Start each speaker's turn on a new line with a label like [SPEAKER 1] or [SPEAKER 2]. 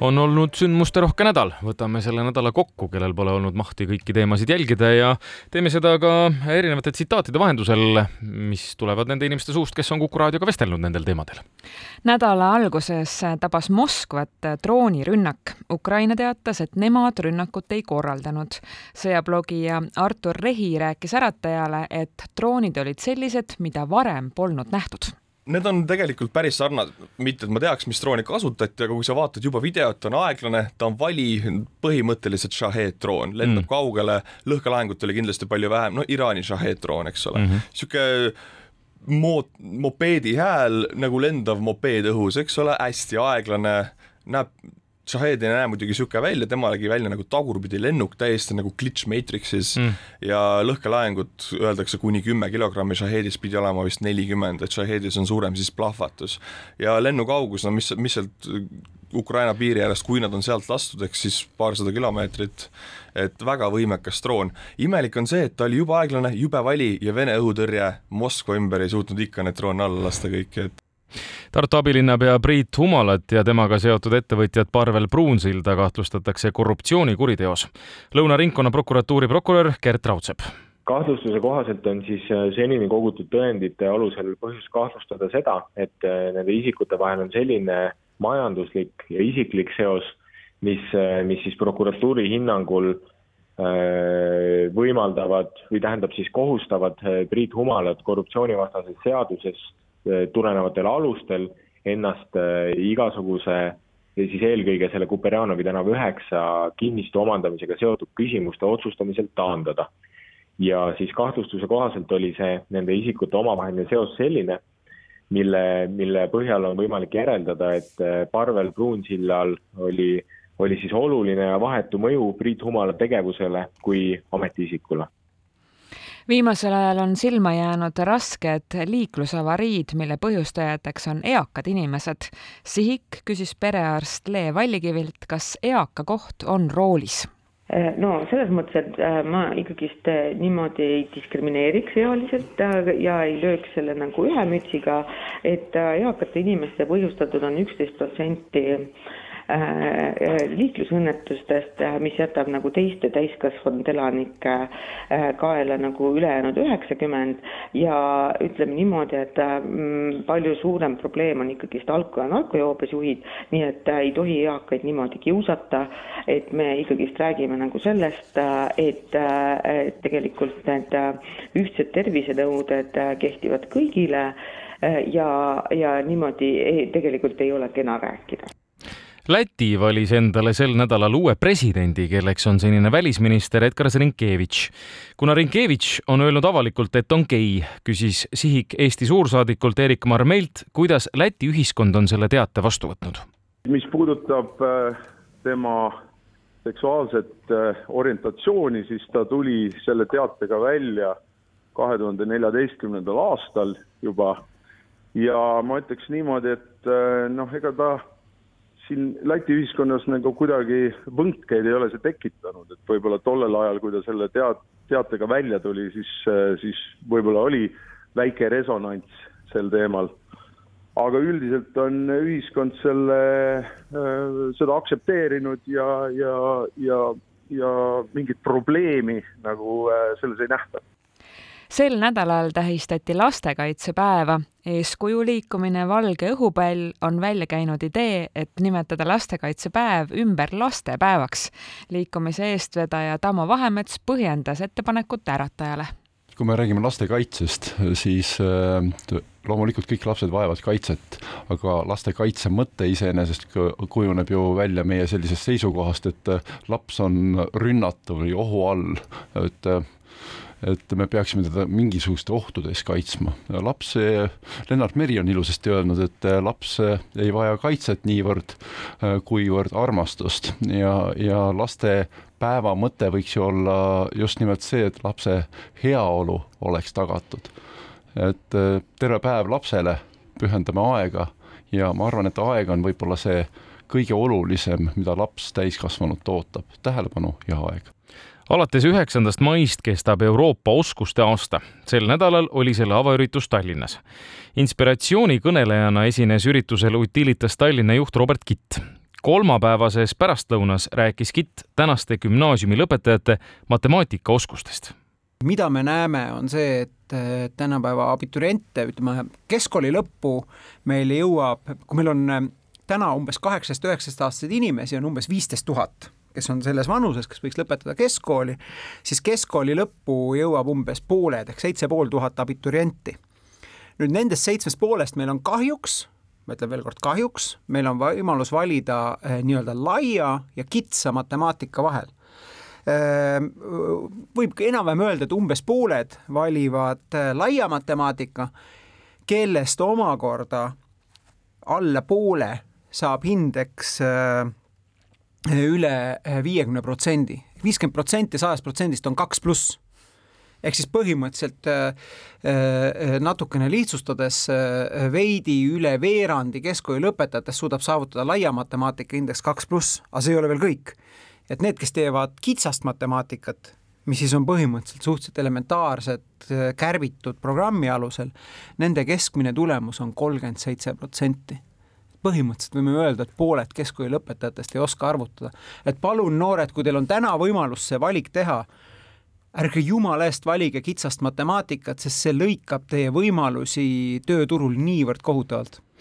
[SPEAKER 1] on olnud sündmusterohke nädal, võtame selle nädala kokku, kellel pole olnud mahti kõiki teemasid jälgida ja teeme seda ka erinevate tsitaatide vahendusel, mis tulevad nende inimeste suust, kes on Kuku raadioga vestelnud nendel teemadel.
[SPEAKER 2] nädala alguses tabas Moskvat droonirünnak. Ukraina teatas, et nemad rünnakut ei korraldanud. sõjablogija Artur Rehi rääkis äratajale, et droonid olid sellised, mida varem polnud nähtud
[SPEAKER 3] Need on tegelikult päris sarnased, mitte et ma teaks, mis drooni kasutati, aga kui sa vaatad juba videot, on aeglane, ta on vali, põhimõtteliselt Shahed droon, lendab mm. kaugele, lõhkelaengut oli kindlasti palju vähem, no Iraani Shahed droon, eks ole mm -hmm., sihuke mood, mopeedi hääl nagu lendav mopeed õhus, eks ole, hästi aeglane, näeb Shahed ei näe muidugi niisugune välja, tema nägi välja nagu tagurpidi lennuk, täiesti nagu glitch Matrixis mm. ja lõhkelaengut öeldakse kuni kümme kilogrammi, Shahedis pidi olema vist nelikümmend, et Shahedis on suurem siis plahvatus. ja lennukaugus, no mis, mis sealt Ukraina piiri äärest, kui nad on sealt lastud, ehk siis paarsada kilomeetrit, et väga võimekas droon. imelik on see, et ta oli jube aeglane, jube vali ja Vene õhutõrje Moskva ümber ei suutnud ikka neid droone alla lasta kõiki, et
[SPEAKER 1] Tartu abilinnapea Priit Humalat ja temaga seotud ettevõtjat Parvel Pruunsilda kahtlustatakse korruptsioonikuriteos. Lõuna ringkonnaprokuratuuri prokurör Gert Raudsepp
[SPEAKER 4] kahtlustuse kohaselt on siis äh, senini kogutud tõendite alusel põhjust kahtlustada seda, et äh, nende isikute vahel on selline majanduslik ja isiklik seos, mis, äh, mis siis prokuratuuri hinnangul võimaldavad või tähendab siis kohustavad Priit Humalat korruptsioonivastasest seadusest Eh, tulenevatel alustel ennast eh, igasuguse siis eelkõige selle Kuperjanovi tänava üheksa kinnistu omandamisega seotud küsimuste otsustamiselt taandada. ja siis kahtlustuse kohaselt oli see nende isikute omavaheline seos selline, mille, mille põhjal on võimalik järeldada, et eh, Parvel Pruunsillal oli, oli siis oluline ja vahetu mõju Priit Humala tegevusele kui ametiisikule
[SPEAKER 2] viimasel ajal on silma jäänud rasked liiklusavariid, mille põhjustajateks on eakad inimesed. Sihik küsis perearst Le Vallikivilt, kas eaka koht on roolis
[SPEAKER 5] äh, no selles mõttes, et äh, ma ikkagist äh, niimoodi ei diskrimineeriks ealiselt ja ei lööks selle nagu ühe mütsiga, et eakate inimeste põhjustatud on üksteist protsenti liiklusõnnetustest, äh, mis jätab nagu teiste täiskasvanud elanike kaela nagu ülejäänud üheksakümmend. Ja ütleme niimoodi, et mm, palju suurem probleem on ikkagist alko- ja narkojoobes juhid, nii et ei tohi eakaid niimoodi kiusata, et me ikkagist räägime nagu sellest, et tegelikult need ühtsed tervisenõuded kehtivad kõigile ja, ja niimoodi ei, tegelikult ei ole kena rääkida
[SPEAKER 1] Läti valis endale sel nädalal uue presidendi, kelleks on senine välisminister Edgar Rinkevitš. kuna Rinkevitš on öelnud avalikult, et on gei, küsis Sihik Eesti suursaadikult Erik Marmelt, kuidas Läti ühiskond on selle teate vastu võtnud.
[SPEAKER 6] mis puudutab äh, tema seksuaalset äh, orientatsiooni, siis ta tuli selle teatega välja kahe tuhande neljateistkümnendal aastal juba ja ma ütleks niimoodi, et äh, noh, ega ta siin Läti ühiskonnas nagu kuidagi võnkeid ei ole see tekitanud, et võib-olla tollel ajal, kui ta selle teat-, teatega välja tuli, siis, siis võib-olla oli väike resonants sel teemal. aga üldiselt on ühiskond selle, seda aktsepteerinud ja, ja, ja, ja mingit probleemi nagu selles ei nähta
[SPEAKER 2] sel nädalal tähistati lastekaitsepäeva. eeskuju liikumine Valge õhupall on välja käinud idee, et nimetada lastekaitsepäev ümber lastepäevaks. liikumise eestvedaja Tamo Vahemets põhjendas ettepanekut äratajale
[SPEAKER 7] kui me räägime lastekaitsest, siis äh, loomulikult kõik lapsed vajavad kaitset, aga lastekaitse mõte iseenesest kujuneb ju välja meie sellisest seisukohast, et äh, laps on rünnatav või ohu all, et äh, et me peaksime teda mingisuguste ohtude eest kaitsma. laps, Lennart Meri on ilusasti öelnud, et laps ei vaja kaitset niivõrd, kuivõrd armastust ja, ja laste päeva mõte võiks ju olla just nimelt see, et lapse heaolu oleks tagatud. et terve päev lapsele pühendame aega ja ma arvan, et aeg on võib-olla see kõige olulisem, mida laps täiskasvanult ootab, tähelepanu ja aeg
[SPEAKER 1] alates üheksandast maist kestab Euroopa oskuste aasta. sel nädalal oli selle avaüritus Tallinnas. inspiratsioonikõnelejana esines üritusel Utilitas Tallinna juht Robert Kitt. kolmapäevases pärastlõunas rääkis Kitt tänaste gümnaasiumi lõpetajate matemaatikaoskustest
[SPEAKER 8] mida me näeme, on see, et tänapäeva abituriente, ütleme keskkooli lõppu meil jõuab, kui meil on täna umbes kaheksateist, üheksateist aastaseid inimesi on umbes viisteist tuhat, kes on selles vanuses, kes võiks lõpetada keskkooli, siis keskkooli lõppu jõuab umbes pooled ehk seitse pool tuhat abiturienti. nüüd nendest seitsmest poolest meil on kahjuks ma ütlen veel kord kahjuks, meil on võimalus valida eh, nii-öelda laia ja kitsa matemaatika vahel Ehm, võib enam-vähem öelda, et umbes pooled valivad äh, laia matemaatika, kellest omakorda alla poole saab hindeks äh, üle äh, viiekümne protsendi. viiskümmend protsenti sajast protsendist on kaks pluss. ehk siis põhimõtteliselt natukene lihtsustades veidi üle veerandi keskkooli lõpetajatest suudab saavutada laia matemaatika indeks kaks pluss, aga see ei ole veel kõik. et need, kes teevad kitsast matemaatikat, mis siis on põhimõtteliselt suhteliselt elementaarsed, äh, kärbitud programmi alusel, nende keskmine tulemus on kolmkümmend seitse protsenti põhimõtteliselt võime öelda, et pooled keskkooli lõpetajatest ei oska arvutada. et palun, noored, kui teil on täna võimalus see valik teha, ärge jumala eest valige kitsast matemaatikat, sest see lõikab teie võimalusi tööturul niivõrd kohutavalt